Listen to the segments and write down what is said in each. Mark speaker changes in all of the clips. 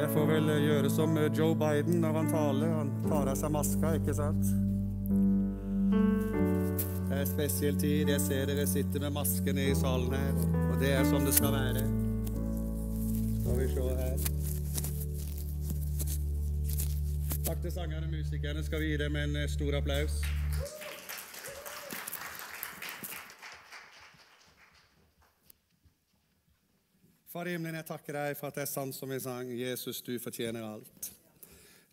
Speaker 1: Jeg får vel gjøre som Joe Biden når han taler. Han tar av seg maska, ikke sant? Det er spesiell tid. Jeg ser dere sitter med maskene i salen her, og det er sånn det skal være. Skal vi se her. Takk til sangerne og musikerne. Skal vi gi dem en stor applaus? Far i himmelen, jeg takker deg for at det er sant som vi sang. Jesus, du fortjener alt.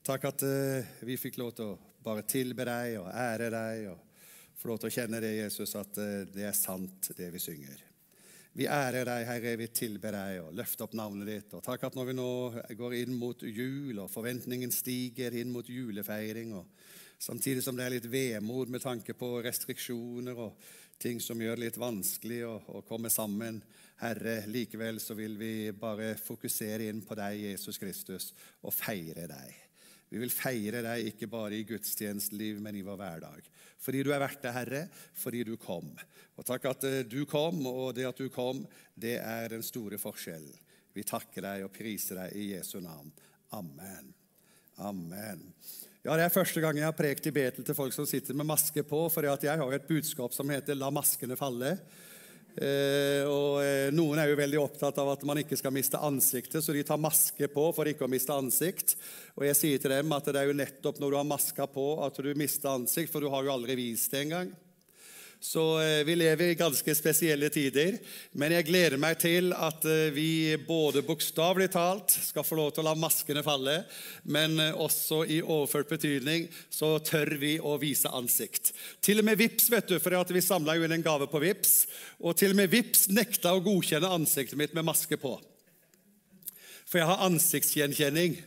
Speaker 1: Takk at uh, vi fikk lov til å bare tilbe deg og ære deg og få lov til å kjenne det, Jesus, at uh, det er sant, det vi synger. Vi ærer deg, Herre, vi tilber deg og løfter opp navnet ditt. Og takk at når vi nå går inn mot jul, og forventningen stiger inn mot julefeiring, og samtidig som det er litt vemod med tanke på restriksjoner og ting som gjør det litt vanskelig å, å komme sammen, Herre, likevel så vil vi bare fokusere inn på deg, Jesus Kristus, og feire deg. Vi vil feire deg ikke bare i gudstjenesteliv, men i vår hverdag. Fordi du er verdt det, Herre, fordi du kom. Og takk at eh, du kom, og det at du kom, det er den store forskjellen. Vi takker deg og priser deg i Jesu navn. Amen. Amen. Ja, Det er første gang jeg har prekt i Betel til folk som sitter med maske på, for jeg har et budskap som heter 'La maskene falle'. Eh, og eh, Noen er jo veldig opptatt av at man ikke skal miste ansiktet, så de tar maske på for ikke å miste ansikt. Og jeg sier til dem at det er jo nettopp når du har maska på, at du mister ansikt, for du har jo aldri vist det engang. Så eh, vi lever i ganske spesielle tider. Men jeg gleder meg til at eh, vi både bokstavelig talt skal få lov til å la maskene falle, men eh, også i overført betydning så tør vi å vise ansikt. Til og med Vips, vet du, for vi samla jo inn en gave på Vips, og til og med Vips nekta å godkjenne ansiktet mitt med maske på. For jeg har ansiktsgjenkjenning.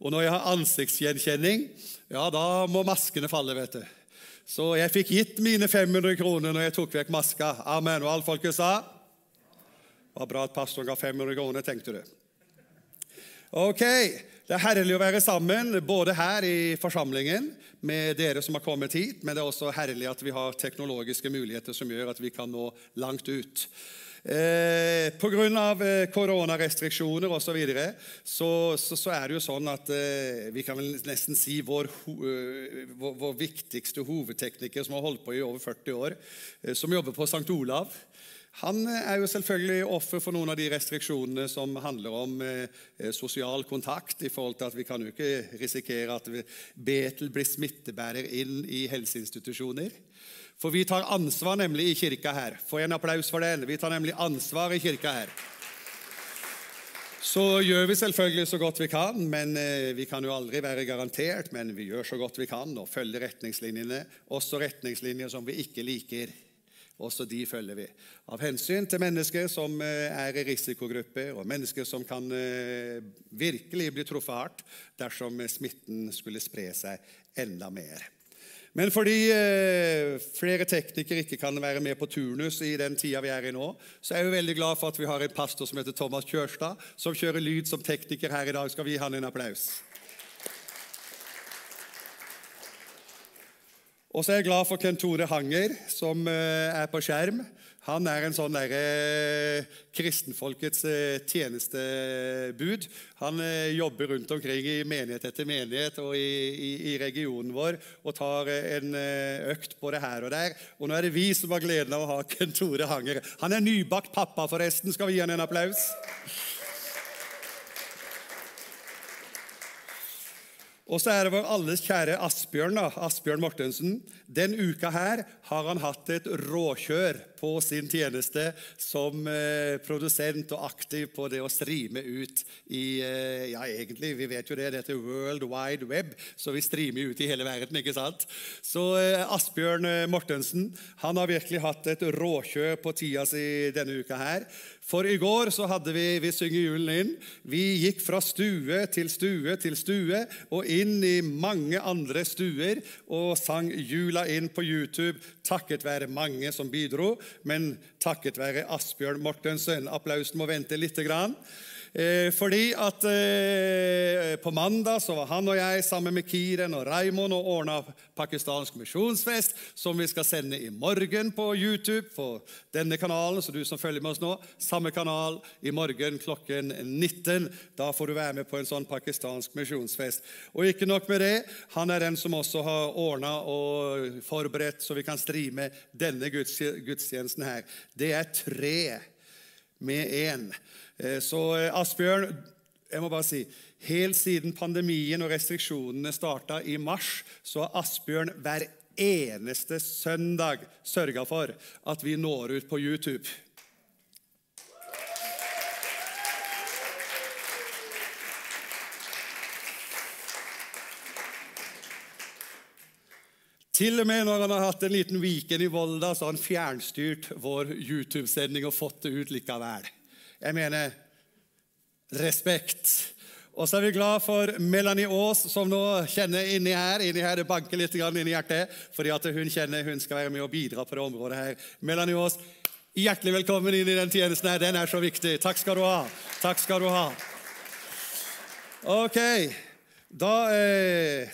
Speaker 1: Og når jeg har ansiktsgjenkjenning, ja, da må maskene falle, vet du. Så jeg fikk gitt mine 500 kroner når jeg tok vekk maska. Amen. Og alle folket sa Det var bra at pastoren ga 500 kroner, tenkte du. Ok, Det er herlig å være sammen, både her i forsamlingen med dere som har kommet hit, men det er også herlig at vi har teknologiske muligheter som gjør at vi kan nå langt ut. Eh, Pga. Eh, koronarestriksjoner osv. Så, videre, så, så, så er det jo sånn at eh, vi kan vel nesten si vår, ho, vår, vår, viktigste hovedtekniker som har holdt på i over 40 år, eh, som jobber på St. Olav. Han eh, er jo selvfølgelig offer for noen av de restriksjonene som handler om eh, sosial kontakt. i forhold til at Vi kan jo ikke risikere at Betel blir smittebærer inn i helseinstitusjoner. For vi tar ansvar nemlig i kirka her. Få en applaus for den. Vi tar nemlig ansvar i kirka her. Så gjør vi selvfølgelig så godt vi kan, men eh, vi kan jo aldri være garantert. Men vi gjør så godt vi kan og følger retningslinjene, også retningslinjer som vi ikke liker. Også de følger vi. Av hensyn til mennesker som eh, er i risikogrupper, og mennesker som kan eh, virkelig bli truffet hardt dersom smitten skulle spre seg enda mer. Men fordi eh, flere teknikere ikke kan være med på turnus i den tida vi er i nå, så er jeg veldig glad for at vi har en pastor som heter Thomas Kjørstad, som kjører lyd som tekniker her i dag. Skal vi gi han en applaus? Og så er jeg glad for Ken Tore Hanger, som eh, er på skjerm. Han er en sånn der, eh, kristenfolkets eh, tjenestebud. Han jobber rundt omkring i menighet etter menighet og i, i, i, regionen vår og tar en økt økt både her og der. Og nå er det vi som har gleden av å ha Ken Tore Hanger. Han er nybakt pappa, forresten. Skal vi gi han en applaus? Og så er det vår alles kjære Asbjørn da, Asbjørn Mortensen. Den uka her har han hatt et råkjør på sin tjeneste som eh, produsent og aktiv på det å streame ut i eh, Ja, egentlig, vi vet jo det, det heter World Wide Web, så vi streamer ut i hele verden, ikke sant? Så eh, Asbjørn eh, Mortensen han har virkelig hatt et råkjør på tida si denne uka her. For i går så hadde vi Vi synger julen inn. Vi gikk fra stue til stue til stue og inn i mange andre stuer og sang jula inn på YouTube takket være mange som bidro, men takket være Asbjørn Mortensen. Applausen må vente litt. Grann. Eh, fordi at eh, På mandag så var han og jeg sammen med Kiren og Raymond og ordna pakistansk misjonsfest, som vi skal sende i morgen på YouTube på denne kanalen. Så du som følger med oss nå, samme kanal i morgen klokken 19. Da får du være med på en sånn pakistansk misjonsfest. Og ikke nok med det, han er den som også har ordna og forberedt så vi kan streame denne gudstjenesten her. Det er tre med én. Eh, så eh, Asbjørn, jeg må bare si Helt siden pandemien og restriksjonene starta i mars, så har Asbjørn hver eneste søndag sørga for at vi når ut på YouTube. Til og med når han har hatt en liten weekend i Volda, så har han fjernstyrt vår YouTube-sending og fått det ut likevel. Jeg mener respekt. Og så er vi glad for Melanie Aas, som nå kjenner inni her. Inni her det banker litt inni hjertet, fordi at hun kjenner hun skal være med og bidra på det området her. Melanie Aas, hjertelig velkommen inn i den tjenesten her. Den er så viktig. Takk skal du ha. Takk skal du ha. Ok, da eh,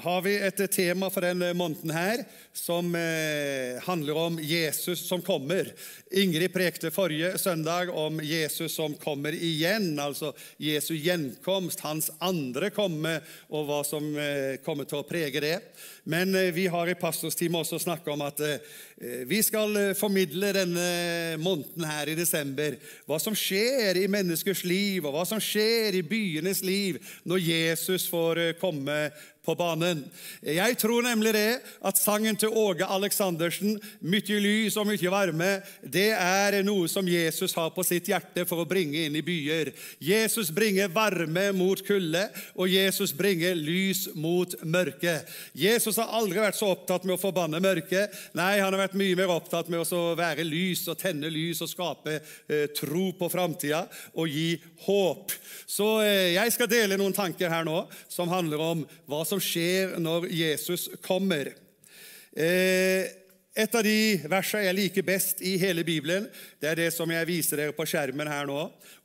Speaker 1: har vi et tema for denne måneden her som eh, handler om Jesus som kommer. Ingrid prekte forrige søndag om Jesus som kommer igjen, altså Jesu gjenkomst, hans andre komme, og hva som eh, kommer til å prege det. Men eh, vi har i pastorsteamet også snakka om at vi skal formidle denne måneden her i desember hva som skjer i menneskers liv, og hva som skjer i byenes liv når Jesus får komme på banen. Jeg tror nemlig det at sangen til Åge Aleksandersen, 'Mykje lys og mykje varme', det er noe som Jesus har på sitt hjerte for å bringe inn i byer. Jesus bringer varme mot kulde, og Jesus bringer lys mot mørke. Jesus har aldri vært så opptatt med å forbanne mørket. Nei, han har vært mye mer opptatt med å være lys og tenne lys og skape eh, tro på framtida og gi håp. Så eh, jeg skal dele noen tanker her nå som handler om hva som skjer når Jesus kommer. Eh, et av de versene jeg liker best i hele Bibelen, det er det som jeg viser dere på skjermen her nå.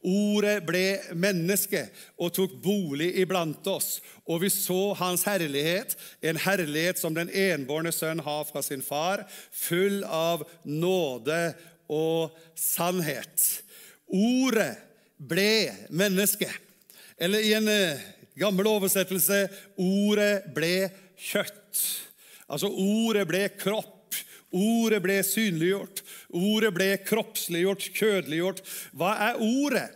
Speaker 1: Ordet ble menneske og tok bolig iblant oss, og vi så hans herlighet, en herlighet som den enbårne sønn har fra sin far, full av nåde og sannhet. Ordet ble menneske. Eller i en eh, gammel oversettelse ordet ble kjøtt. Altså ordet ble kropp. Ordet ble synliggjort. Ordet ble kroppsliggjort, kjødeliggjort. Hva er ordet?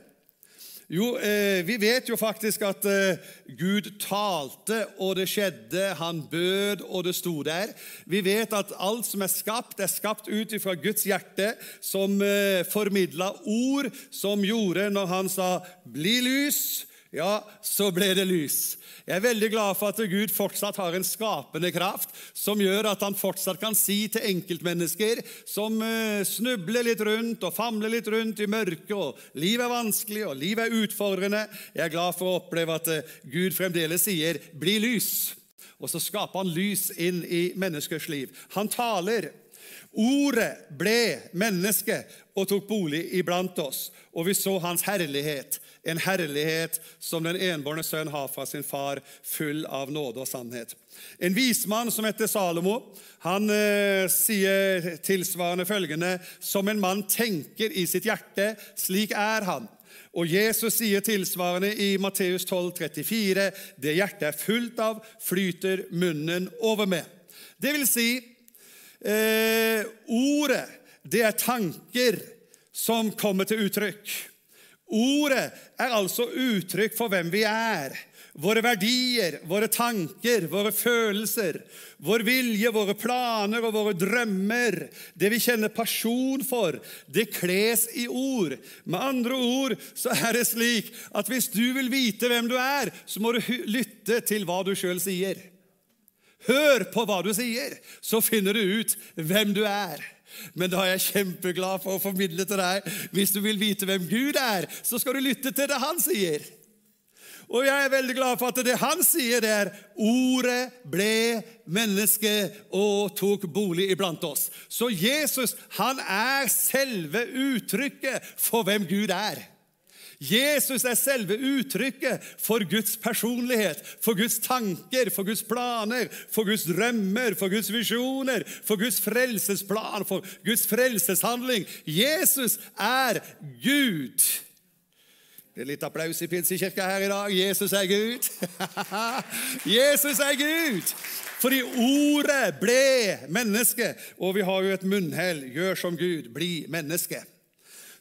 Speaker 1: Jo, eh, vi vet jo faktisk at eh, Gud talte, og det skjedde. Han bød, og det sto der. Vi vet at alt som er skapt, er skapt ut fra Guds hjerte, som eh, formidla ord, som gjorde når han sa 'bli lys', ja, så ble det lys. Jeg er veldig glad for at Gud fortsatt har en skapende kraft som gjør at han fortsatt kan si til enkeltmennesker som uh, snubler litt rundt og famler litt rundt i mørket, og livet er vanskelig og livet er utfordrende Jeg er glad for å oppleve at uh, Gud fremdeles sier 'bli lys'. Og så skaper han lys inn i menneskers liv. Han taler. Ordet ble menneske og tok bolig iblant oss, og vi så hans herlighet en herlighet som den enbårne sønn fra sin far, full av nåde og sannhet. En vismann som heter Salomo, han eh, sier tilsvarende følgende.: Som en mann tenker i sitt hjerte, slik er han. Og Jesus sier tilsvarende i Matteus 12, 34, det hjertet er fullt av, flyter munnen over med. Det vil si, eh, ordet, det er tanker som kommer til uttrykk. Ordet er altså uttrykk for hvem vi er. Våre verdier, våre tanker, våre følelser, vår vilje, våre planer og våre drømmer, det vi kjenner pasjon for, det kles i ord. Med andre ord så er det slik at hvis du vil vite hvem du er, så må du lytte til hva du sjøl sier. Hør på hva du sier, så finner du ut hvem du er. Men da er jeg kjempeglad for å formidle til deg hvis du vil vite hvem Gud er, så skal du lytte til det han sier. Og jeg er veldig glad for at det han sier, det er ordet ble menneske og tok bolig iblant oss. Så Jesus han er selve uttrykket for hvem Gud er. Jesus er selve uttrykket for Guds personlighet, for Guds tanker, for Guds planer, for Guds drømmer, for Guds visjoner, for Guds frelsesplan, for Guds frelseshandling. Jesus er Gud. Det er litt applaus i pinsekirka her i dag. Jesus er Gud. Jesus er Gud! Fordi ordet ble menneske, og vi har jo et munnhell. Gjør som Gud, bli menneske.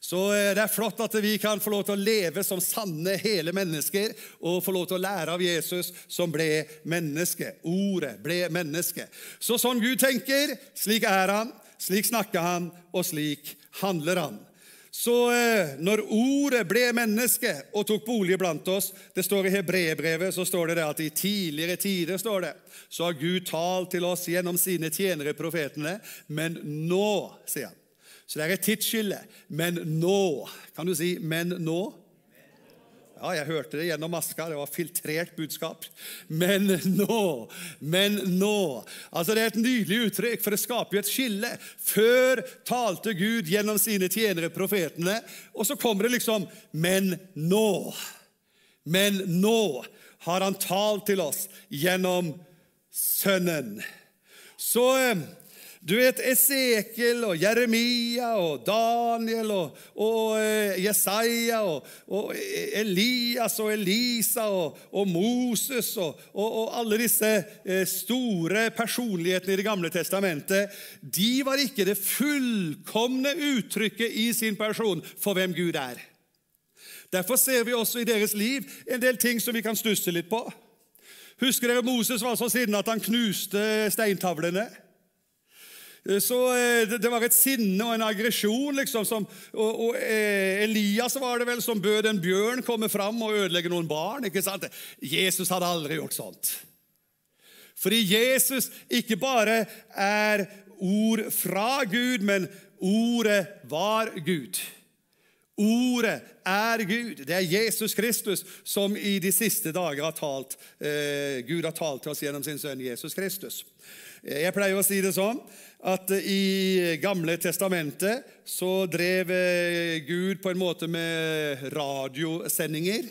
Speaker 1: Så eh, det er flott at vi kan få lov til å leve som sanne, hele mennesker og få lov til å lære av Jesus, som ble menneske. Ordet ble menneske. Så sånn Gud tenker, slik er han, slik snakker han, og slik handler han. Så eh, når Ordet ble menneske og tok bolig blant oss Det står I Hebrebrevet så står det at i tidligere tider står det, så har Gud talt til oss gjennom sine tjenere, profetene. Men nå, sier han. Så det er et tidsskille. Men nå. Kan du si 'men nå'? Ja, jeg hørte det gjennom maska. Det var filtrert budskap. Men nå, men nå Altså Det er et nydelig uttrykk, for det skaper jo et skille. Før talte Gud gjennom sine tjenere, profetene, og så kommer det liksom Men nå. Men nå har han talt til oss gjennom Sønnen. Så eh, du vet Esekiel og Jeremia og Daniel og, og eh, Jesaja og, og, Elias og Elisa og, og Moses og, alle disse eh, store personlighetene i Det gamle testamentet de var ikke det fullkomne uttrykket i sin person for hvem Gud er. Derfor ser vi også i deres liv en del ting som vi kan stusse litt på. Husker dere Moses var så siden at han knuste steintavlene? Eh, så eh, Det var et sinne og en aggresjon. liksom, som, og, og eh, Elias var det vel som bød en bjørn komme fram og ødelegge noen barn. ikke sant? Jesus hadde aldri gjort sånt. Fordi Jesus ikke bare er ord fra Gud, men ordet var Gud. Ordet er Gud. Det er Jesus Kristus som i de siste dager har talt. Eh, Gud har talt til oss gjennom sin sønn Jesus Kristus. Jeg pleier å si det sånn at i Gamle testamentet så drev eh, Gud på en måte med radiosendinger.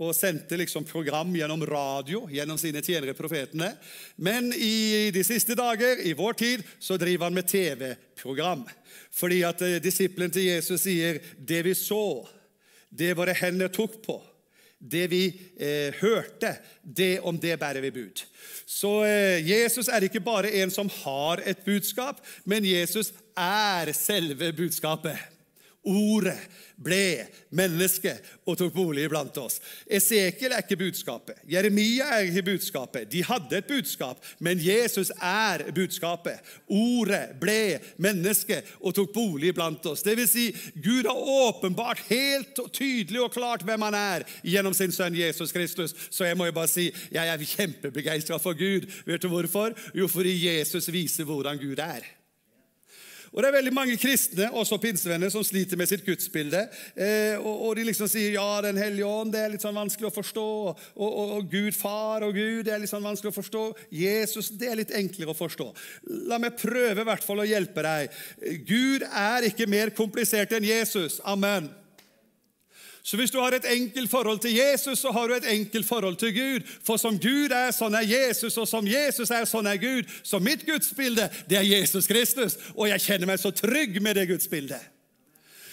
Speaker 1: Og sendte liksom program gjennom radio gjennom sine tjenere, profetene. Men i de siste dager, i vår tid, så driver han med TV-program. Fordi at disiplen disippelen til Jesus sier 'det vi så, det våre hender tok på', det vi eh, hørte, det om det bærer vi bud. Så eh, Jesus er ikke bare en som har et budskap, men Jesus er selve budskapet. Ordet ble menneske og tok bolig blant oss. Esekiel er ikke budskapet. Jeremia er ikke budskapet. De hadde et budskap, men Jesus er budskapet. Ordet ble menneske og tok bolig blant oss. Det vil si, Gud har åpenbart helt tydelig og klart hvem han er gjennom sin sønn Jesus Kristus. Så jeg må jo bare si jeg er kjempebegeistra for Gud. Vet du hvorfor? Jo, fordi Jesus viser hvordan Gud er. Og Det er veldig mange kristne, også pinsevenner, som sliter med sitt gudsbilde. Eh, og, og, de liksom sier ja, Den hellige ånd det er litt sånn vanskelig å forstå. Og, og, og, Gud far og Gud det er litt sånn vanskelig å forstå. Jesus det er litt enklere å forstå. La meg prøve i hvert fall å hjelpe deg. Gud er ikke mer komplisert enn Jesus. Amen. Så hvis du har et enkelt forhold til Jesus, så har du et enkelt forhold til Gud. For som Gud er, sånn er Jesus, og som Jesus er, sånn er Gud. Så mitt gudsbilde, det er Jesus Kristus, og jeg kjenner meg så trygg med det gudsbildet.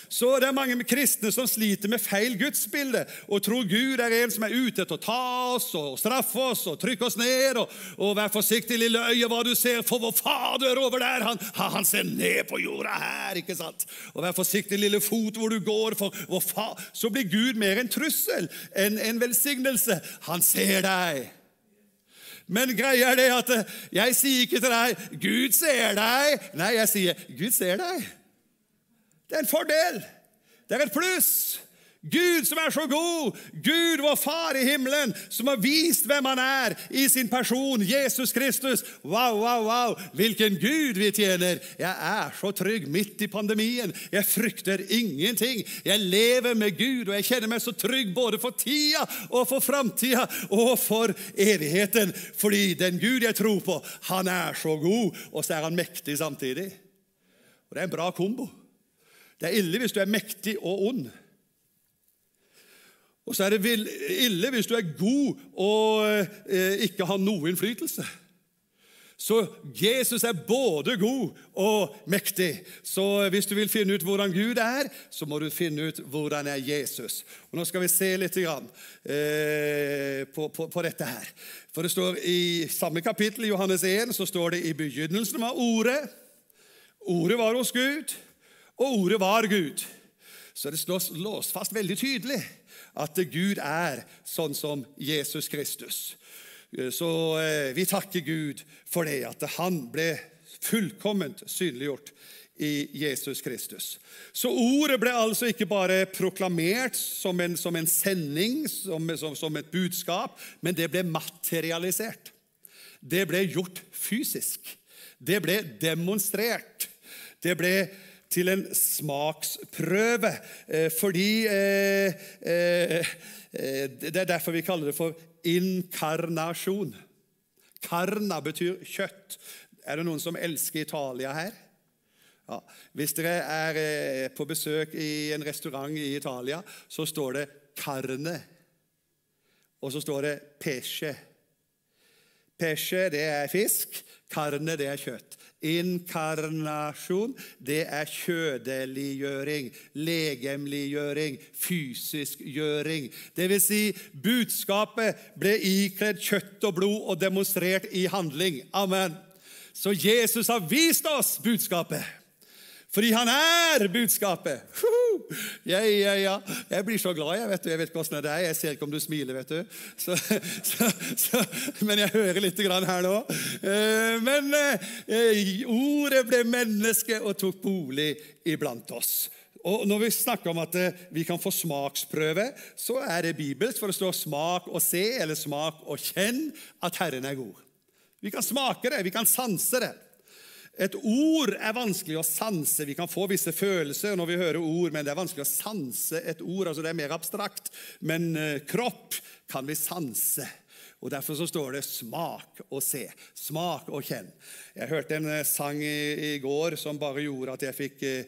Speaker 1: Så det er mange kristne som sliter med feil gudsbilde og tror Gud er en som er ute til å ta oss og straffe oss og trykke oss ned. Og, og vær forsiktig, lille øye, hva du ser, for vår Fader over der, han, han ser ned på jorda her. ikke sant? Og vær forsiktig, lille fot, hvor du går, for vår far Så blir Gud mer en trussel enn en velsignelse. Han ser deg. Men greia er det at jeg sier ikke til deg 'Gud ser deg'. Nei, jeg sier 'Gud ser deg'. Det er en fordel. Det er et pluss. Gud som er så god, Gud vår Far i himmelen, som har vist hvem han er i sin person, Jesus Kristus. Wow, wow, wow! Hvilken Gud vi tjener! Jeg er så trygg midt i pandemien. Jeg frykter ingenting. Jeg lever med Gud, og jeg kjenner meg så trygg både for tida og for framtida og for evigheten. Fordi den Gud jeg tror på, han er så god, og så er han mektig samtidig. Og Det er en bra kombo. Det er ille hvis du er mektig og ond. Og så er det ille hvis du er god og eh, ikke har noe innflytelse. Så Jesus er både god og mektig. Så hvis du vil finne ut hvordan Gud er, så må du finne ut hvordan er Jesus. Og Nå skal vi se litt grann, eh, på, på, på, dette her. For det står I samme kapittel i Johannes 1 så står det i begynnelsen var Ordet. Ordet var hos Gud, og Ordet var Gud. Så det låst fast veldig tydelig at Gud er sånn som Jesus Kristus. Så eh, vi takker Gud for det, at han ble fullkomment synliggjort i Jesus Kristus. Så ordet ble altså ikke bare proklamert som en, som en sending, som, som, som, et budskap, men det ble materialisert. Det ble gjort fysisk. Det ble demonstrert. Det ble til en smaksprøve, eh, fordi eh, eh, Det er derfor vi kaller det for inkarnasjon. Karna betyr kjøtt. Er det noen som elsker Italia her? Ja. Hvis dere er på besøk i en restaurant i Italia, så står det 'carne', og så står det 'pesce'. Pesce, det er fisk. Carne, det er kjøtt. Inkarnasjon, det er kjødeliggjøring, legemliggjøring, fysiskgjøring. Vil si, budskapet ble ikledd kjøtt og blod og demonstrert i handling. Amen. Så Jesus har vist oss budskapet. Fordi han er budskapet. Ja, ja, ja. Jeg blir så glad. Jeg vet, jeg vet hvordan det er. Jeg ser ikke om du smiler, vet du. Så, så, så, men jeg hører litt her nå. Eh, men eh, ordet ble menneske og tok bolig iblant oss. Og Når vi snakker om at eh, vi kan få smaksprøve, så er det bibelsk, for det står 'smak og se' eller 'smak og kjenn' at Herren er god. Vi kan smake det, vi kan sanse det. Et ord er vanskelig å sanse. Vi kan få visse følelser når vi hører ord, men det er vanskelig å sanse et ord. altså Det er mer abstrakt. Men eh, kropp kan vi sanse. Og Derfor så står det 'smak og se'. Smak og kjenn. Jeg hørte en eh, sang i, i går som bare gjorde at jeg fikk eh,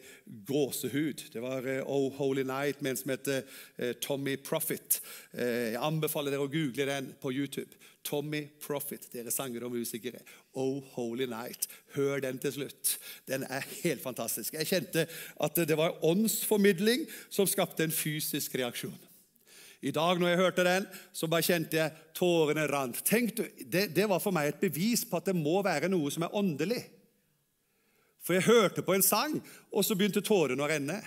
Speaker 1: gåsehud. Det var eh, 'Oh Holy Night' med en som heter eh, Tommy Profit. Eh, jeg anbefaler dere å google den på YouTube. Tommy Profit, dere sanger og musikere. Oh Holy Night. Hør den til slutt. Den er helt fantastisk. Jeg kjente at det var åndsformidling som skapte en fysisk reaksjon. I dag når jeg hørte den, så bare kjente jeg tårene rant. Tenk det, det var for meg et bevis på at det må være noe som er åndelig. For jeg hørte på en sang, og så begynte tårene å renne.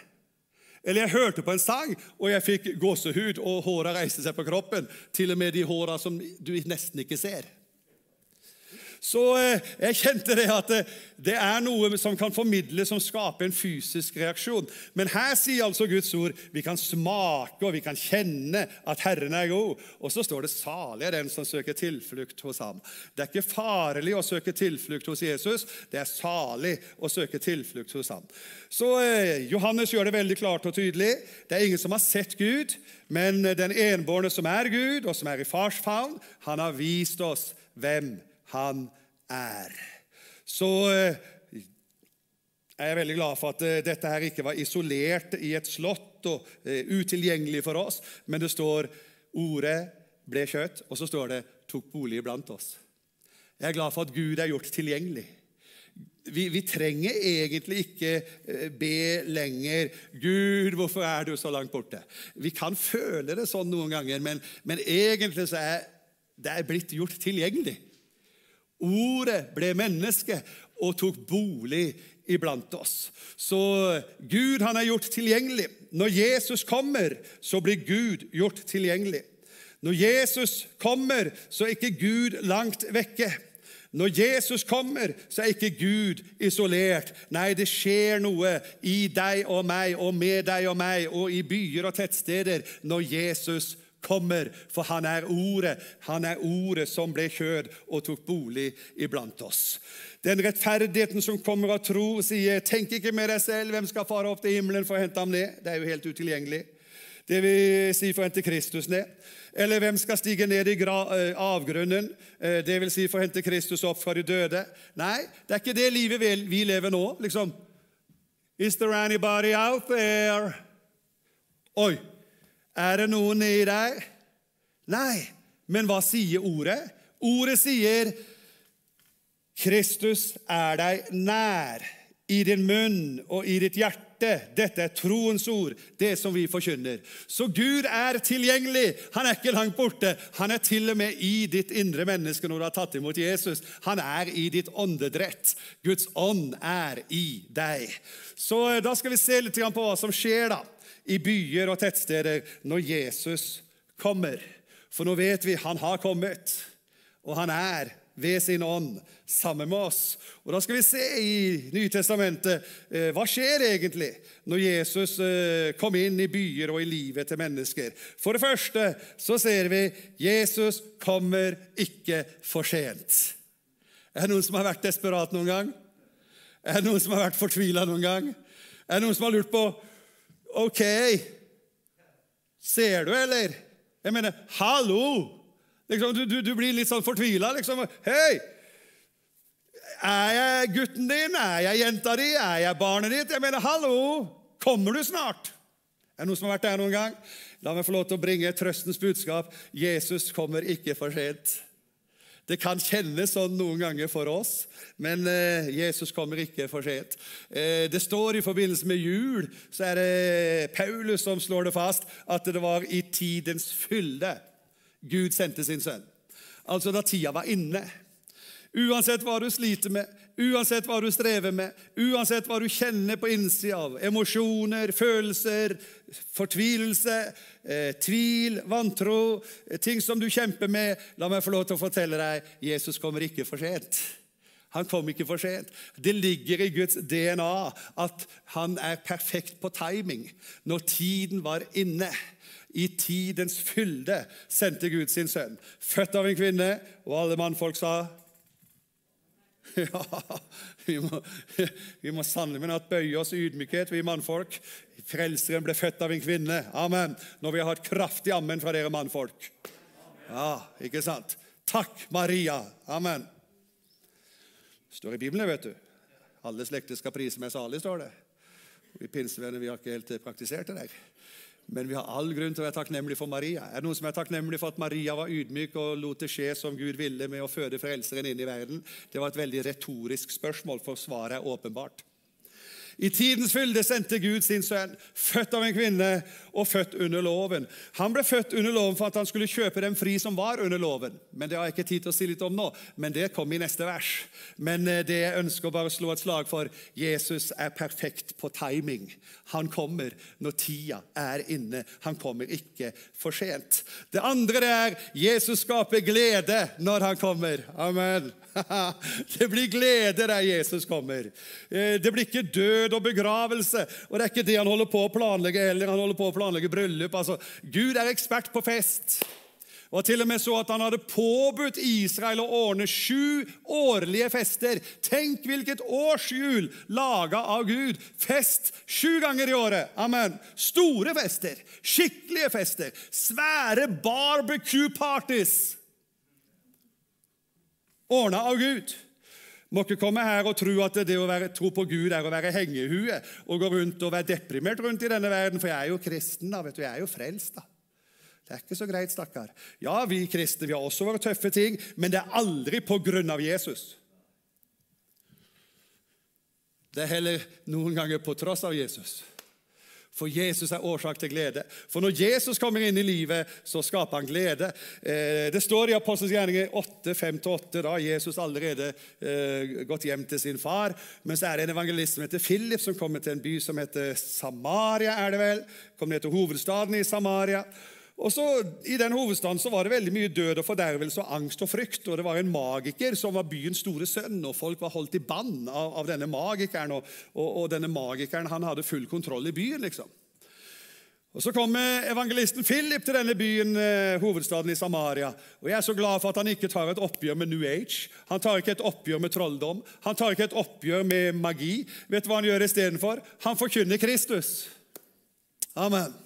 Speaker 1: Eller jeg hørte på en sang, og jeg fikk gåsehud, og håra reiste seg på kroppen. Til og med de håra som du nesten ikke ser. Så eh, jeg kjente det at det, eh, er noe som kan formidle, som skaper en fysisk reaksjon. Men her sier altså Guds ord vi kan smake og vi kan kjenne at Herren er god. Og så står det 'salig er den som søker tilflukt hos ham'. Det er ikke farlig å søke tilflukt hos Jesus, det er salig å søke tilflukt hos ham. Så eh, Johannes gjør det veldig klart og tydelig. Det er ingen som har sett Gud, men den enbårne som er Gud, og som er i fars favn, han har vist oss hvem han er. Så jeg er veldig glad for at eh, dette her ikke var isolert i et slott og eh, utilgjengelig for oss, men det står ordet ble kjøtt, og så står det tok bolig blant oss. Jeg er glad for at Gud er gjort tilgjengelig. Vi, vi, trenger egentlig ikke be lenger 'Gud, hvorfor er du så langt borte?' Vi kan føle det sånn noen ganger, men, men egentlig så er det er blitt gjort tilgjengelig. Ordet ble menneske og tok bolig iblant oss. Så Gud han er gjort tilgjengelig. Når Jesus kommer, så blir Gud gjort tilgjengelig. Når Jesus kommer, så er ikke Gud langt vekke. Når Jesus kommer, så er ikke Gud isolert. Nei, det skjer noe i deg og meg og med deg og meg og i byer og tettsteder når Jesus kommer for han er ordet. Han er ordet som ble kjød og tok bolig iblant oss. Den rettferdigheten som kommer av tro, sier 'tenk ikke med deg selv, hvem skal fare opp til himmelen for å hente ham ned?' Det er jo helt utilgjengelig. Det vil si for å hente Kristus ned. Eller hvem skal stige ned i eh, avgrunnen? Eh, det vil si for å hente Kristus opp fra de døde. Nei, det er ikke det livet vi lever nå. liksom. Is there anybody out there? Oi, Er det noen i deg? Nei. Men hva sier ordet? Ordet sier Kristus er deg nær, i din munn og i ditt hjerte. Dette er troens ord, det som vi forkynner. Så Gud er tilgjengelig. Han er ikke langt borte. Han er til og med i ditt indre menneske når du har tatt imot Jesus. Han er i ditt åndedrett. Guds ånd er i deg. Så eh, da skal vi se litt på hva som skjer da, i byer og tettsteder når Jesus kommer. For nå vet vi han har kommet, og han er ved sin ånd sammen med oss. Og Da skal vi se i Nytestamentet eh, hva skjer egentlig når Jesus eh, kom inn i byer og i livet til mennesker. For det første så ser vi Jesus kommer ikke for sent. Er det noen som har vært desperat noen gang? Er det noen som har vært fortvila noen gang? Er det noen som har lurt på Ok, ser du, eller? Jeg mener, hallo! Liksom, du, du, du, blir litt sånn fortvila. Liksom. Hei! Er jeg gutten din? Er jeg jenta di? Er jeg barnet ditt? Jeg mener, hallo! Kommer du snart? Er det noen som har vært der noen gang? La meg få lov til å bringe trøstens budskap. Jesus kommer ikke for sent. Det kan kjennes sånn noen ganger for oss, men eh, Jesus kommer ikke for sent. Eh, det står i forbindelse med jul, så er det Paulus som slår det fast, at det var i tidens fylde Gud sendte sin sønn. Altså da tida var inne. Uansett hva du sliter med, uansett hva du strever med, uansett hva du kjenner på innsida av emosjoner, følelser, fortvilelse, eh, tvil, vantro, eh, ting som du kjemper med La meg få lov til å fortelle deg Jesus kommer ikke for sent. Han kom ikke for sent. Det ligger i Guds DNA at han er perfekt på timing når tiden var inne. I tidens fylde sendte Gud sin sønn. Født av en kvinne, og alle mannfolk sa Ja, vi må, må sannelig men at bøye oss i ydmykhet, vi mannfolk. Frelseren ble født av en kvinne. Amen. Når vi har et kraftig ammen fra dere mannfolk. Ja, ikke sant? Takk, Maria. Amen. Det står i Bibelen, vet du. Alle slekter skal prise meg salig, står det. Vi pinsevenner vi har ikke helt praktisert det der. Men vi har all grunn til å være takknemlige for Maria. Er det noen som er takknemlig for at Maria var ydmyk og lot det skje som Gud ville med å føde Frelseren inn i verden? Det var et veldig retorisk spørsmål, for svaret er åpenbart. I tidens fylde sendte Gud sin sønn, født av en kvinne og født under loven. Han ble født under loven for at han skulle kjøpe dem fri som var under loven. Men Det har jeg ikke tid til å si litt om nå, men det kom i neste vers. Men eh, det jeg ønsker bare å slå et slag for Jesus er perfekt på timing. Han kommer når tida er inne. Han kommer ikke for sent. Det andre det er Jesus skaper glede når han kommer. Amen. Det blir glede der Jesus kommer. Eh, det blir ikke død og begravelse. Og det er ikke det han holder på å planlegge heller. Han holder på å planlegge bryllup. Altså, Gud er ekspert på fest. Og til og med så at han hadde påbudt Israel å ordne sju årlige fester. Tenk hvilket årshjul laga av Gud! Fest sju ganger i året. Amen. Store fester, skikkelige fester, svære barbecue-parties ordna av Gud. Må ikke komme her og tro at det å være, tro på Gud er å være hengehue og gå rundt og være deprimert rundt i denne verden, for jeg er jo kristen, da. vet du, Jeg er jo frelst, da. Det er ikke så greit, stakkar. Ja, vi kristne vi har også våre tøffe ting, men det er aldri på grunn av Jesus. Det er heller noen ganger på tross av Jesus. For Jesus er årsak til glede. For når Jesus kommer inn i livet, så skaper han glede. Eh, det står i Apostels gjerninger 8, 5-8, da Jesus allerede eh, gått hjem til sin far. Men så er det en evangelist som heter Philip, som kommer til en by som heter Samaria. er det vel? Kommer ned til hovedstaden i Samaria. Og så I den hovedstaden så var det veldig mye død og fordervelse og angst og frykt. og Det var en magiker som var byens store sønn, og folk var holdt i bann av, av denne magikeren. Og, og, og, denne magikeren han hadde full kontroll i byen. liksom. Og Så kommer evangelisten Philip til denne byen, eh, hovedstaden i Samaria. Og Jeg er så glad for at han ikke tar et oppgjør med New Age. Han tar ikke et oppgjør med trolldom. Han tar ikke et oppgjør med magi. Vet du hva han gjør istedenfor? Han forkynner Kristus. Amen.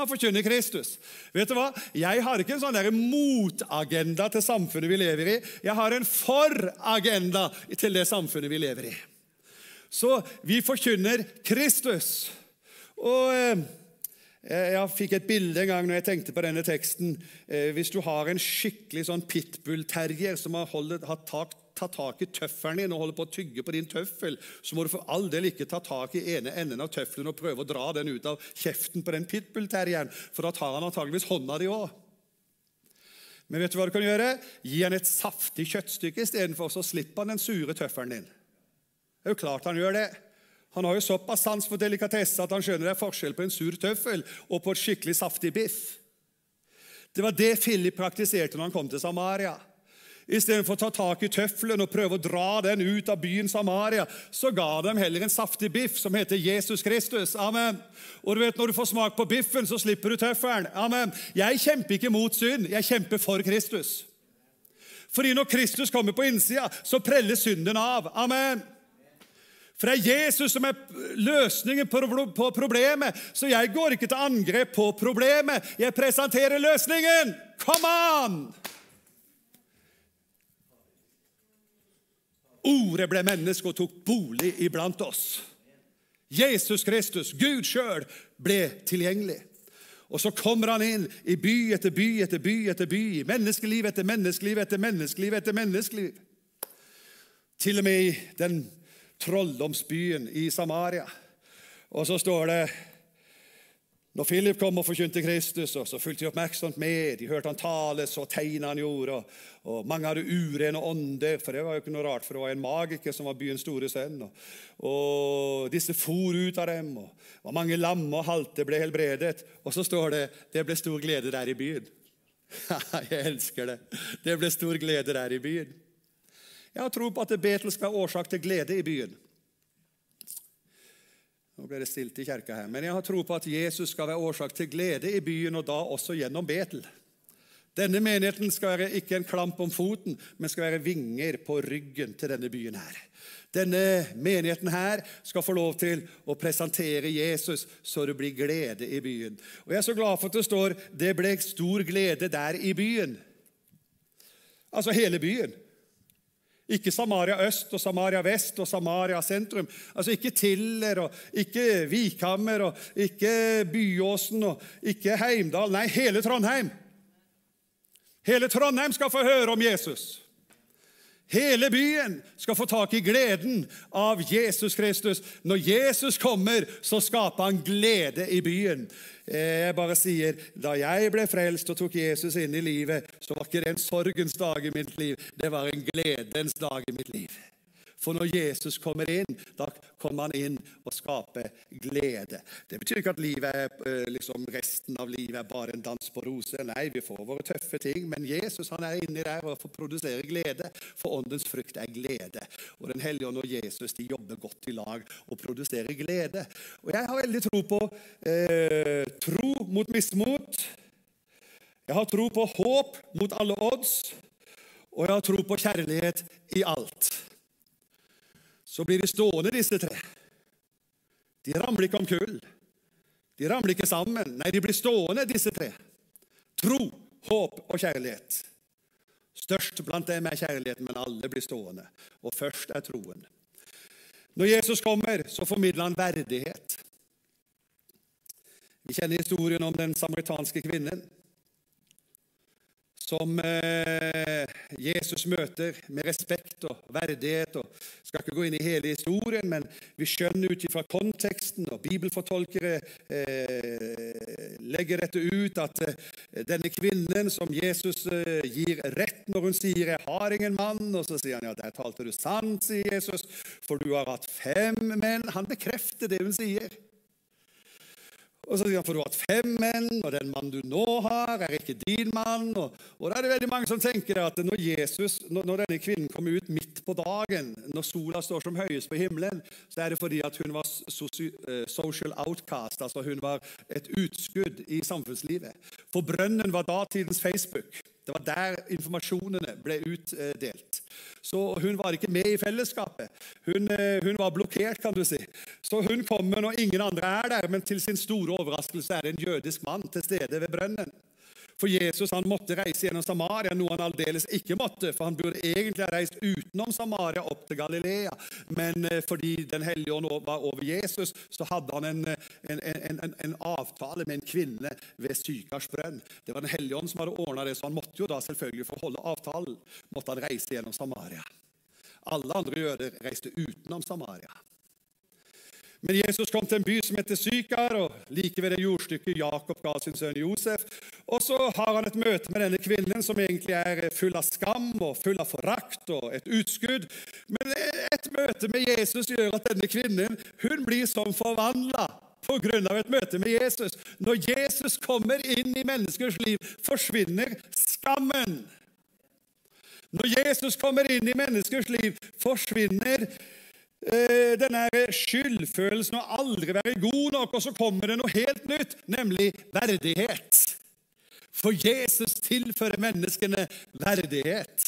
Speaker 1: Han forkynner Kristus. Vet du hva? Jeg har ikke en sånn motagenda til samfunnet vi lever i. Jeg har en for-agenda til det samfunnet vi lever i. Så vi forkynner Kristus. Og eh, Eh, Jeg fikk et bilde en gang når jeg tenkte på denne teksten. Eh, Hvis du har en skikkelig sånn pitbull-terrier som har, holdt, hatt tak, tatt tak i tøffelen din og holder på å tygge på din tøffel, så må du for all del ikke ta tak i ene enden av tøffelen og prøve å dra den ut av kjeften på den pitbull-terrieren, for da tar han antageligvis hånda di òg. Men vet du hva du kan gjøre? Gi han et saftig kjøttstykke istedenfor, så slipper han den sure tøffelen din. Det er jo klart han gjør det. Han har jo såpass sans for delikatesse at han skjønner det er forskjell på en sur tøffel og på et skikkelig saftig biff. Det var det Philip praktiserte når han kom til Samaria. Istedenfor å ta tak i tøffelen og prøve å dra den ut av byen Samaria, så ga de heller en saftig biff som heter Jesus Kristus. Amen. Og du vet, Når du får smak på biffen, så slipper du tøffelen. Amen. Jeg kjemper ikke mot synd, jeg kjemper for Kristus. Fordi når Kristus kommer på innsida, så preller synden av. Amen. For det er Jesus som er løsningen på problemet. Så jeg går ikke til angrep på problemet. Jeg presenterer løsningen. Come on! Ordet ble menneske og tok bolig iblant oss. Jesus Kristus, Gud sjøl, ble tilgjengelig. Og så kommer han inn i by etter by etter by etter by. Menneskeliv etter menneskeliv etter menneskeliv etter menneskeliv. Til og med i den trolldomsbyen i Samaria. Og så står det når Philip kom og forkynte Kristus, så fulgte de oppmerksomt med. De hørte han tale, så tegna han gjorde. Og, og mange hadde urene ånder, for det var jo ikke noe rart, for det var en magiker som var byens store sønn. Og, og disse for ut av dem, og, og mange lamme og halte ble helbredet. Og så står det det ble stor glede der i byen. Jeg elsker det. Det ble stor glede der i byen. Jeg har tro på at Betel skal være årsak til glede i byen. Nå ble det stilt i kirka her. Men jeg har tro på at Jesus skal være årsak til glede i byen, og da også gjennom Betel. Denne menigheten skal være ikke en klamp om foten, men skal være vinger på ryggen til denne byen her. Denne menigheten her skal få lov til å presentere Jesus så det blir glede i byen. Og Jeg er så glad for at det står 'det ble stor glede der i byen'. Altså hele byen. Ikke Samaria øst og Samaria vest og Samaria sentrum. Altså Ikke Tiller og ikke Vikhammer og ikke Byåsen og ikke Heimdal. Nei, hele Trondheim. Hele Trondheim skal få høre om Jesus. Hele byen skal få tak i gleden av Jesus Kristus. Når Jesus kommer, så skaper han glede i byen. Eh, jeg bare sier, Da jeg ble frelst og tok Jesus inn i livet, så var ikke det en sorgens dag i mitt liv. Det var en gledens dag i mitt liv. For når Jesus kommer inn, da kommer han inn og skaper glede. Det betyr ikke at er, eh, liksom resten av livet er bare en dans på roser. Nei, vi får våre tøffe ting, men Jesus han er inni der og får produsere glede. For åndens frukt er glede. Og Den hellige ånd og Jesus de jobber godt i lag og produserer glede. Og Jeg har veldig tro på eh, tro mot mismot. Jeg har tro på håp mot alle odds. Og jeg har tro på kjærlighet i alt så blir de stående, disse tre. De ramler ikke om kull. De ramler ikke sammen. Nei, de blir stående, disse tre. Tro, håp og kjærlighet. Størst blant dem er kjærligheten, men alle blir stående. Og først er troen. Når Jesus kommer, så formidler han verdighet. Vi kjenner historien om den samaritanske kvinnen som eh, Jesus møter med respekt og verdighet. og skal ikke gå inn i hele historien, men vi skjønner ut fra konteksten, og bibelfortolkere eh, legger dette ut, at eh, denne kvinnen som Jesus gir rett når hun sier 'jeg har ingen mann', og så sier han ja, der talte du sant, sier Jesus, for du har hatt fem menn. Han bekrefter det hun sier. Og så sier han, for du har hatt fem menn, og den mannen du nå har, er ikke din mann. Og, og da er det veldig mange som tenker at når, Jesus, når, når denne kvinnen kommer ut midt på dagen, når sola står som høyest på himmelen, så er det fordi at hun var eh, social outcast, altså hun var et utskudd i samfunnslivet. For brønnen var datidens Facebook. Det var der informasjonene ble utdelt. Så hun var ikke med i fellesskapet. Hun, eh, hun, var blokkert, kan du si. Så hun kommer når ingen andre er der, men til sin store overraskelse er det en jødisk mann til stede ved brønnen. For Jesus han måtte reise gjennom Samaria, noe han aldeles ikke måtte. For han burde egentlig ha reist utenom Samaria opp til Galilea. Men eh, fordi Den hellige ånd var over Jesus, så hadde han en, en, en, en avtale med en kvinne ved Sykars brønn. Det var Den hellige ånd som hadde ordna det, så han måtte jo da selvfølgelig for å holde avtalen måtte han reise gjennom Samaria. Alle andre jøder reiste utenom Samaria. Men Jesus kom til en by som heter Sykar, og like ved det jordstykket Jakob ga sin sønn Josef. Og så har han et møte med denne kvinnen, som egentlig er full av skam og full av forakt og et utskudd. Men et møte med Jesus gjør at denne kvinnen hun blir som forvandla pga. et møte med Jesus. Når Jesus kommer inn i menneskers liv, forsvinner skammen. Når Jesus kommer inn i menneskers liv, forsvinner Eh, denne skyldfølelsen og aldri være god nok, og så kommer det noe helt nytt, nemlig verdighet. For Jesus tilfører menneskene verdighet.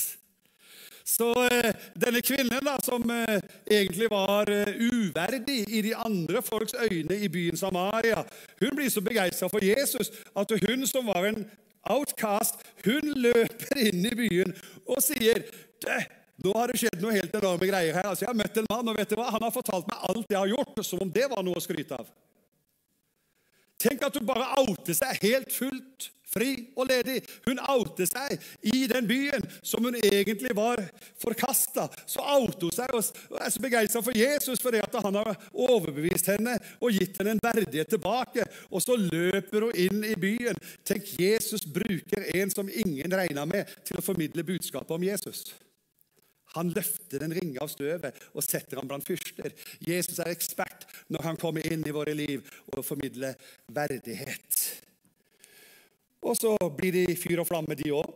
Speaker 1: Så eh, denne kvinnen, da, som eh, egentlig var eh, uverdig i de andre folks øyne i byen Samaria, hun blir så begeistra for Jesus at hun som var en outcast, hun løper inn i byen og sier nå har det skjedd noe helt enorme greier her. Altså, jeg har møtt en mann, og vet du hva? Han har fortalt meg alt jeg har gjort, som om det var noe å skryte av. Tenk at hun bare outer seg helt fullt fri og ledig. Hun outer seg i den byen som hun egentlig var forkasta. Så outer hun seg og er så begeistra for Jesus fordi han har overbevist henne og gitt henne en verdighet tilbake. Og så løper hun inn i byen. Tenk, Jesus bruker en som ingen regna med, til å formidle budskapet om Jesus. Han løfter den ringe av støvet og setter ham blant fyrster. Jesus er ekspert når han kommer inn i våre liv og formidler verdighet. Og så blir de fyr og flamme, de òg.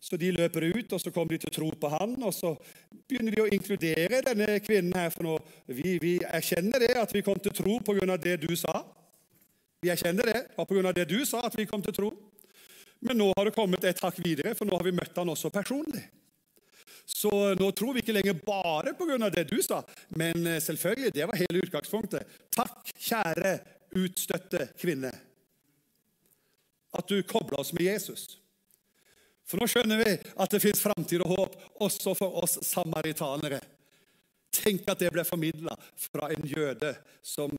Speaker 1: Så de løper ut, og så kommer de til å tro på han, og så begynner de å inkludere denne kvinnen her. For nå, vi, vi erkjenner det, at vi kom til å tro pga. det du sa. Vi erkjenner det, og pga. det du sa, at vi kom til å tro. Men nå har det kommet et hakk videre, for nå har vi møtt han også personlig. Så nå tror vi ikke lenger bare pga. det du sa, men eh, selvfølgelig, det var hele utgangspunktet. Takk, kjære utstøtte kvinne, at du kobla oss med Jesus. For nå skjønner vi at det fins framtid og håp også for oss samaritanere. Tenk at det ble formidla fra en jøde som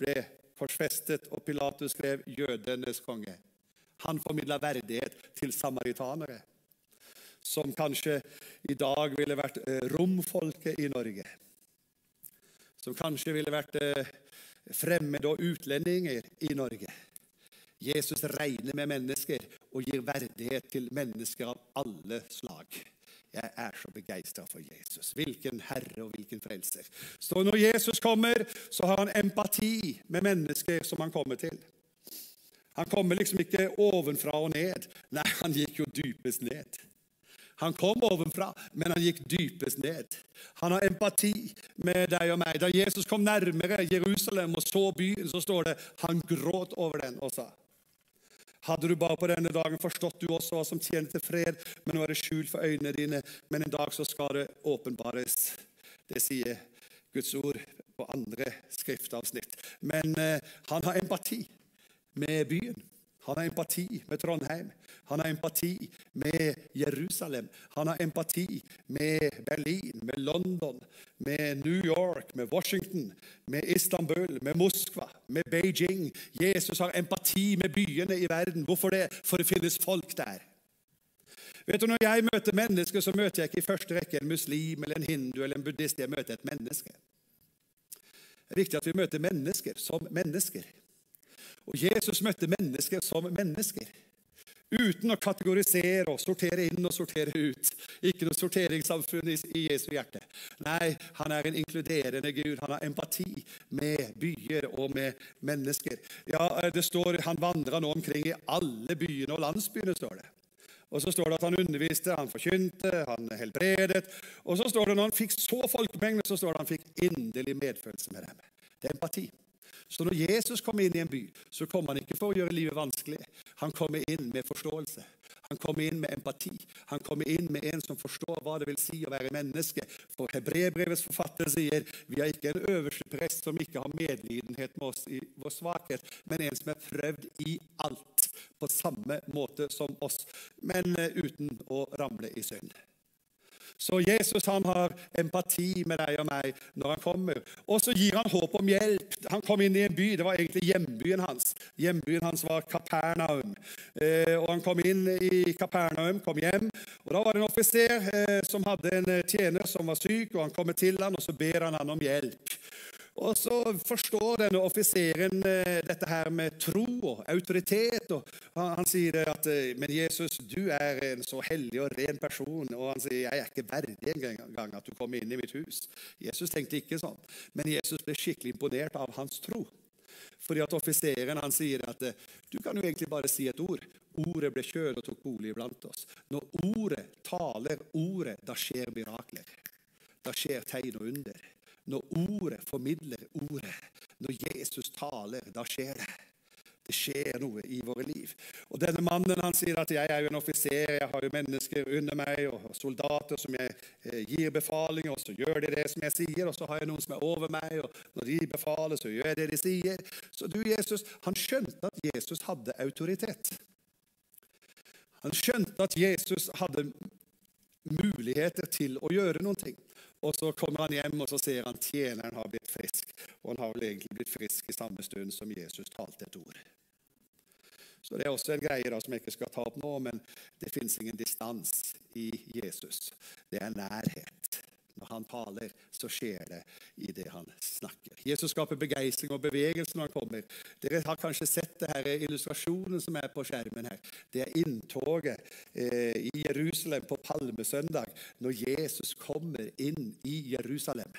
Speaker 1: ble korsfestet, og Pilatus skrev 'jødenes konge'. Han formidla verdighet til samaritanere som kanskje i dag ville vært eh, romfolket i Norge. Som kanskje ville vært eh, fremmede og utlendinger i Norge. Jesus regner med mennesker og gir verdighet til mennesker av alle slag. Jeg er så begeistra for Jesus. Hvilken herre og hvilken frelser. Så når Jesus kommer, så har han empati med mennesker som han kommer til. Han kommer liksom ikke ovenfra og ned. Nei, han gikk jo dypest ned. Han kom ovenfra, men han gikk dypest ned. Han har empati med deg og meg. Da Jesus kom nærmere Jerusalem og så byen, så står det han gråt over den og sa hadde du bare på denne dagen forstått du også hva som tjener til fred, men nå er det skjult for øynene dine, men en dag så skal det åpenbares. Det sier Guds ord på andre skriftavsnitt. Men eh, han har empati med byen. Han har empati med Trondheim. Han har empati med Jerusalem. Han har empati med Berlin, med London, med New York, med Washington, med Istanbul, med Moskva, med Beijing. Jesus har empati med byene i verden. Hvorfor det? For det finnes folk der. Vet du, Når jeg møter mennesker, så møter jeg ikke i første rekke en muslim eller en hindu eller en buddhist. Jeg møter et menneske. Det er viktig at vi møter mennesker som mennesker. Og Jesus møtte mennesker som mennesker. Uten å kategorisere og sortere inn og sortere ut. Ikke noe sorteringssamfunn i Jesu hjerte. Nei, han er en inkluderende Gud. Han har empati med byer og med mennesker. Ja, det står, Han vandra nå omkring i alle byene og landsbyene. står det. Og så står det at han underviste, han forkynte, han helbredet. Og så står det når han fikk så folkemengde, så står det at han fikk inderlig medfølelse med dem. Det er empati. Så når Jesus kom inn i en by, så kom han ikke for å gjøre livet vanskelig. Han kommer inn med forståelse. Han kommer inn med empati. Han kommer inn med en som forstår hva det vil si å være menneske. For Hebrebrevets forfatter sier vi har ikke en øverste prest som ikke har medlidenhet med oss i vår svakhet, men en som er prøvd i alt, på samme måte som oss, men eh, uten å ramle i synd. Så Jesus han har empati med deg og meg når han kommer. Og så gir han håp om hjelp. Han kom inn i en by, det var egentlig hjembyen hans. Hjembyen hans var Kapernaum. Eh, og Han kom inn i Kapernaum, kom hjem. og Da var det en offiser eh, som hadde en tjener som var syk. og Han kommer til han, og så ber han han om hjelp. Og så forstår denne offiseren eh, dette her med tro og autoritet. og Han sier at eh, men Jesus, du er en så hellig og ren person. Og han sier jeg er ikke verdig engang at du kommer inn i mitt hus. Jesus tenkte ikke sånn. Men Jesus ble skikkelig imponert av hans tro. Fordi at Offiseren han sier at eh, du kan jo egentlig bare si et ord. Ordet ble kjød og tok bolig blant oss. Når ordet taler ordet, da skjer mirakler. Da skjer tegn og under. Når ordet formidler ordet, når Jesus taler, da skjer det. Det skjer noe i våre liv. Og Denne mannen han sier at jeg er jo en offiser, jeg har jo mennesker under meg og soldater som jeg eh, gir befalinger, og så gjør de det som jeg sier. Og så har jeg noen som er over meg, og når de befaler, så gjør jeg det de sier. Så du, Jesus, Han skjønte at Jesus hadde autoritet. Han skjønte at Jesus hadde muligheter til å gjøre noen ting. Og Så kommer han hjem og så ser han tjeneren har blitt frisk. Og han har vel egentlig blitt frisk i samme stund som Jesus talte et ord. Så Det er også en greie da, som jeg ikke skal ta opp nå, men det fins ingen distans i Jesus. Det er nærhet. Han taler, så skjer det i det han snakker. Jesus skaper begeistring og bevegelse når han kommer. Dere har kanskje sett det her illustrasjonen som er på skjermen her. Det er inntoget eh, i Jerusalem på palmesøndag når Jesus kommer inn i Jerusalem.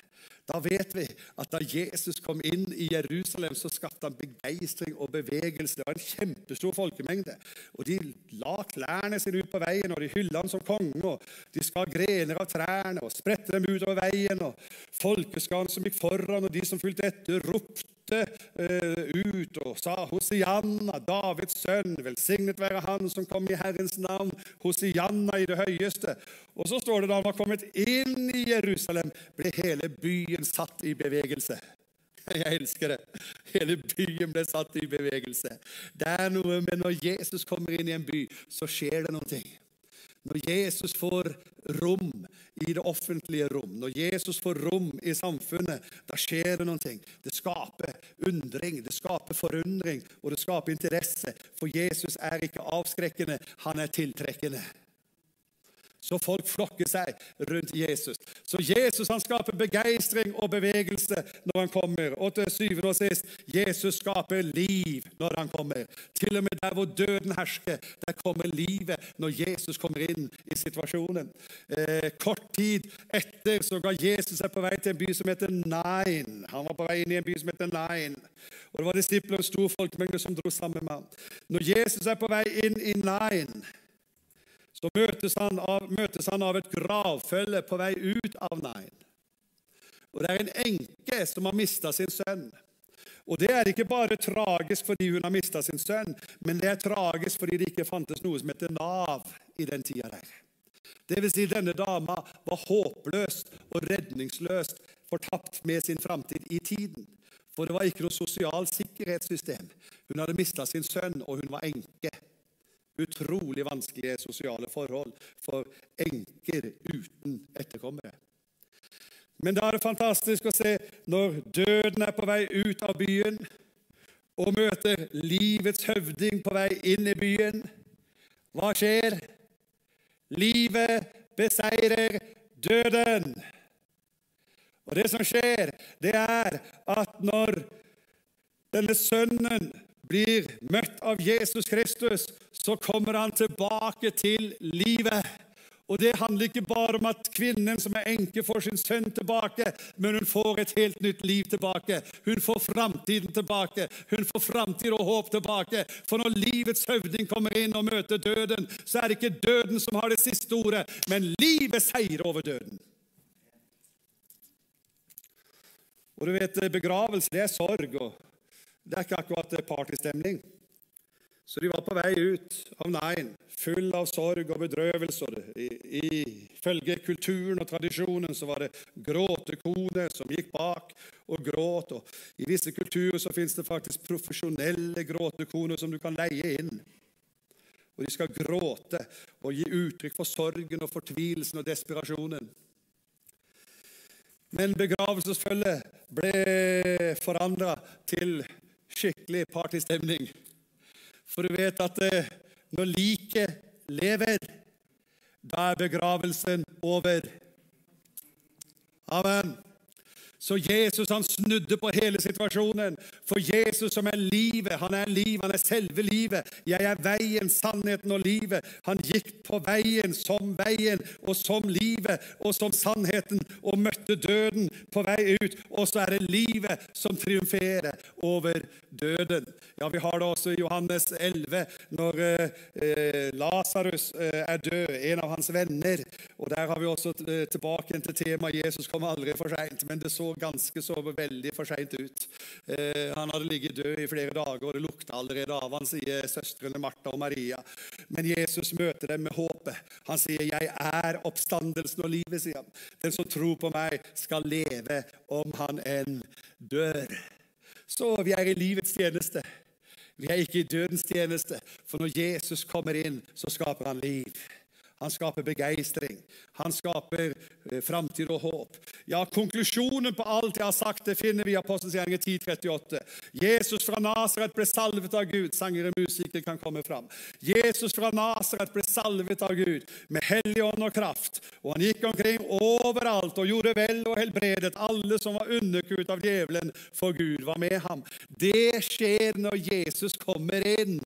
Speaker 1: Da vet vi at da Jesus kom inn i Jerusalem, så skapte han begeistring og bevegelse. Det var en kjempestor folkemengde. Og De la klærne sine ut på veien, og de hylla han som konge. og De skar grener av trærne og spredte dem utover veien. og Folkeskaren som gikk foran, og de som fulgte etter, ropte uh, ut og sa Hosianna, Davids sønn, velsignet være han som kom i Herrens navn. Hosianna i det høyeste. Og så står det da han var kommet inn i Jerusalem, ble hele byen satt i bevegelse. Jeg elsker det. Hele byen ble satt i bevegelse. Det er noe med når Jesus kommer inn i en by, så skjer det noe. Når Jesus får rom i det offentlige rom, når Jesus får rom i samfunnet, da skjer det noe. Det skaper undring, det skaper forundring, og det skaper interesse. For Jesus er ikke avskrekkende, han er tiltrekkende. Så folk flokker seg rundt Jesus. Så Jesus han skaper begeistring og bevegelse når han kommer. Og til syvende og sist Jesus skaper liv når han kommer. Til og med der hvor døden hersker, der kommer livet når Jesus kommer inn i situasjonen. Eh, kort tid etter så ga Jesus seg på vei til en by som heter Nain. Han var på vei inn i en by som heter Nain. Og Det var disipler og stor folkemengde som dro sammen med ham. Når Jesus er på vei inn i Nain så møtes han, av, møtes han av, et gravfølge på vei ut av Nain. Og Det er en enke som har mista sin sønn. Og Det er ikke bare tragisk fordi hun har mista sin sønn, men det er tragisk fordi det ikke fantes noe som heter Nav i den tida der. Det vil si, denne dama var håpløst og redningsløst fortapt med sin framtid i tiden. For det var ikke noe sosialt sikkerhetssystem. Hun hadde mista sin sønn, og hun var enke utrolig vanskelige sosiale forhold for enker uten etterkommere. Men da er det fantastisk å se når døden er på vei ut av byen og møter livets høvding på vei inn i byen. Hva skjer? Livet beseirer døden. Og det som skjer, det er at når denne sønnen blir møtt av Jesus Kristus, så kommer han tilbake til livet. Og Det handler ikke bare om at kvinnen som er enke, får sin sønn tilbake, men hun får et helt nytt liv tilbake. Hun får framtiden tilbake. Hun får framtid og håp tilbake. For når livets høvding kommer inn og møter døden, så er det ikke døden som har det siste ordet, men livet seier over døden. Og du vet, Begravelse det er sorg. og det er ikke akkurat partystemning. Så de var på vei ut av Nain, full av sorg og bedrøvelser. Ifølge kulturen og tradisjonen så var det gråtekone som gikk bak og gråt. Og I visse kulturer så fins det faktisk profesjonelle gråtekoner som du kan leie inn. og de skal gråte og gi uttrykk for sorgen og fortvilelsen og desperasjonen. Men begravelsesfølget ble forandra til skikkelig partystemning. For du vet at eh, når liket lever, da er begravelsen over. Amen. Så Jesus han snudde på hele situasjonen. For Jesus som er livet, han er livet, han er selve livet. Jeg er veien, sannheten og livet. Han gikk på veien som veien og som livet og som sannheten og møtte døden på vei ut. Og så er det livet som triumferer over døden. Ja, Vi har det også i Johannes 11, når eh, Lasarus eh, er død, en av hans venner. Og Der har vi også eh, tilbake til temaet 'Jesus kommer aldri for seint'. Men det så ganske så veldig for seint ut. Eh, han hadde ligget død i flere dager, og det lukta allerede av han, sier søstrene Martha og Maria. Men Jesus møter dem med håpet. Han sier, 'Jeg er oppstandelsen og livet', sier han. 'Den som tror på meg, skal leve om han enn dør'. Så vi er i livets tjeneste. Vi er ikke i dødens tjeneste, for når Jesus kommer inn, så skaper han liv. Han skaper begeistring. Han skaper framtid og håp. Ja, Konklusjonen på alt jeg har sagt, det finner vi i Apostelgjerningen 10.38. Jesus fra Nasaret ble salvet av Gud. Sangere og musikere kan komme fram. Jesus fra Nasaret ble salvet av Gud med hellig ånd og kraft. Og han gikk omkring overalt og gjorde vel og helbredet alle som var underkuet av djevelen, for Gud var med ham. Det skjer når Jesus kommer inn.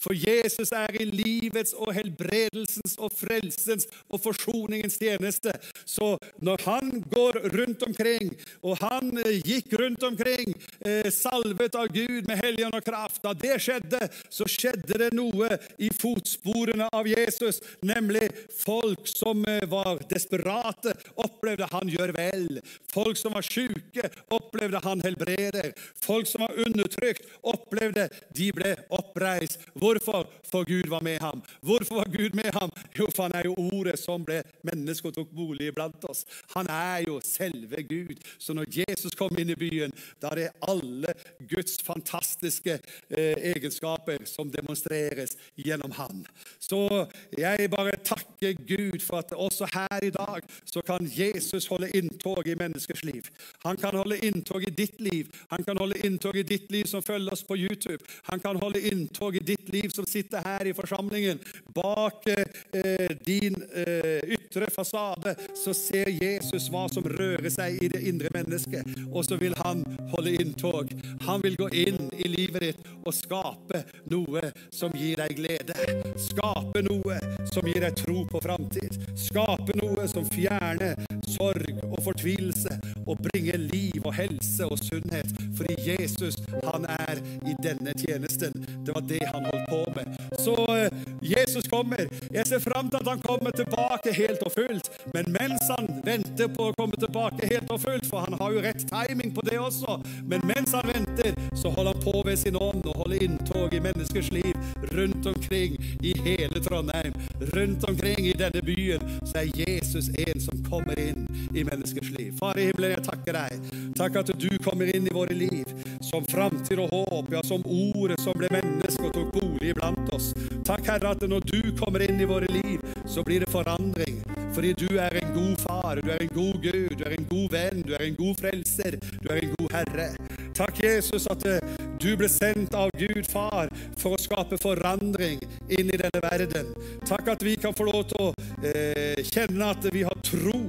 Speaker 1: For Jesus er i livets og helbredelsens og frelsens og forsoningens tjeneste. Så når han går rundt omkring, og han eh, gikk rundt omkring, eh, salvet av Gud med helgen og kraft, da det skjedde, så skjedde det noe i fotsporene av Jesus, nemlig folk som eh, var desperate, opplevde han gjør vel. Folk som var syke, opplevde han helbreder. Folk som var undertrykt, opplevde de ble oppreist. Hvorfor? For Gud var med ham. Hvorfor var Gud med ham? Jo, for han er jo ordet som ble menneske og tok bolig blant oss. Han er jo selve Gud. Så når Jesus kom inn i byen, da er det alle Guds fantastiske eh, egenskaper som demonstreres gjennom han. Så jeg bare takker Gud for at også her i dag så kan Jesus holde inntog i menneskers liv. Han kan holde inntog i ditt liv. Han kan holde inntog i ditt liv som følger oss på YouTube. Han kan holde inntog i ditt liv som sitter her i forsamlingen. Bak eh, din eh, ytre fasade, så ser Jesus hva som rører seg i det indre mennesket. Og så vil han holde inntog. Han vil gå inn i livet ditt og skape noe som gir deg glede. Skape noe som gir deg tro på framtid. Skape noe som fjerner sorg og fortvilelse og bringer liv og helse og sunnhet. Fordi Jesus, han er i denne tjenesten. Det var det han holdt på med. Så eh, Jesus kommer. Jeg ser fram til at han kommer tilbake helt og fullt. Men mens han venter på å komme tilbake helt og fullt, for han har jo rett timing på det også, men mens han venter, så holder han på ved sin ånd og holder inntog i menneskers liv rundt omkring i hele Trondheim. Rundt omkring i denne byen så er Jesus en som kommer inn i menneskers liv. Far i himmelen, jeg takker deg. Takk at du kommer inn i våre liv som framtid og håp, ja, som ordet som ble menneske og tok bolig iblant oss. Takk, Herre, at når du kommer inn i våre liv, så blir det forandring. Fordi du er en god far, du er en god Gud, du er en god venn, du er en god frelser, du er en god Herre. Takk, Jesus, at eh, du ble sendt av Gud Far for å skape forandring inn i denne verden. Takk at vi kan få lov til å eh, kjenne at vi har tro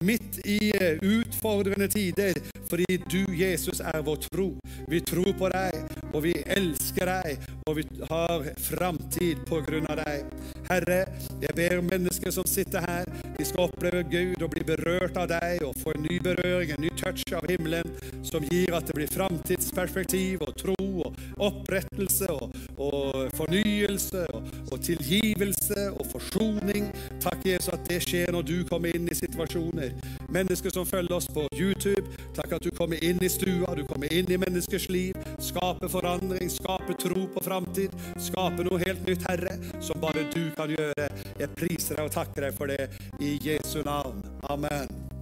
Speaker 1: midt i eh, utfordrende tider, fordi du, Jesus, er vår tro. Vi tror på deg, og vi elsker deg, og vi har framtid på grunn av deg. Herre, jeg ber mennesker som sitter her, de skal oppleve Gud og bli berørt av deg og få en ny berøring, en ny touch av himmelen, som gir at det blir framtidsperspektiv og tro og opprettelse og, og fornyelse og, og, tilgivelse og forsoning. Takk, Jesus, at det skjer når du kommer inn i situasjoner. Mennesker som følger oss på YouTube, takk at du kommer inn i stua, du kommer inn i menneskers liv, skaper forandring, skaper tro på framtid, skaper noe helt nytt, Herre, som bare du kan gjøre. Jeg priser deg og takker deg for det i Jesu navn. Amen.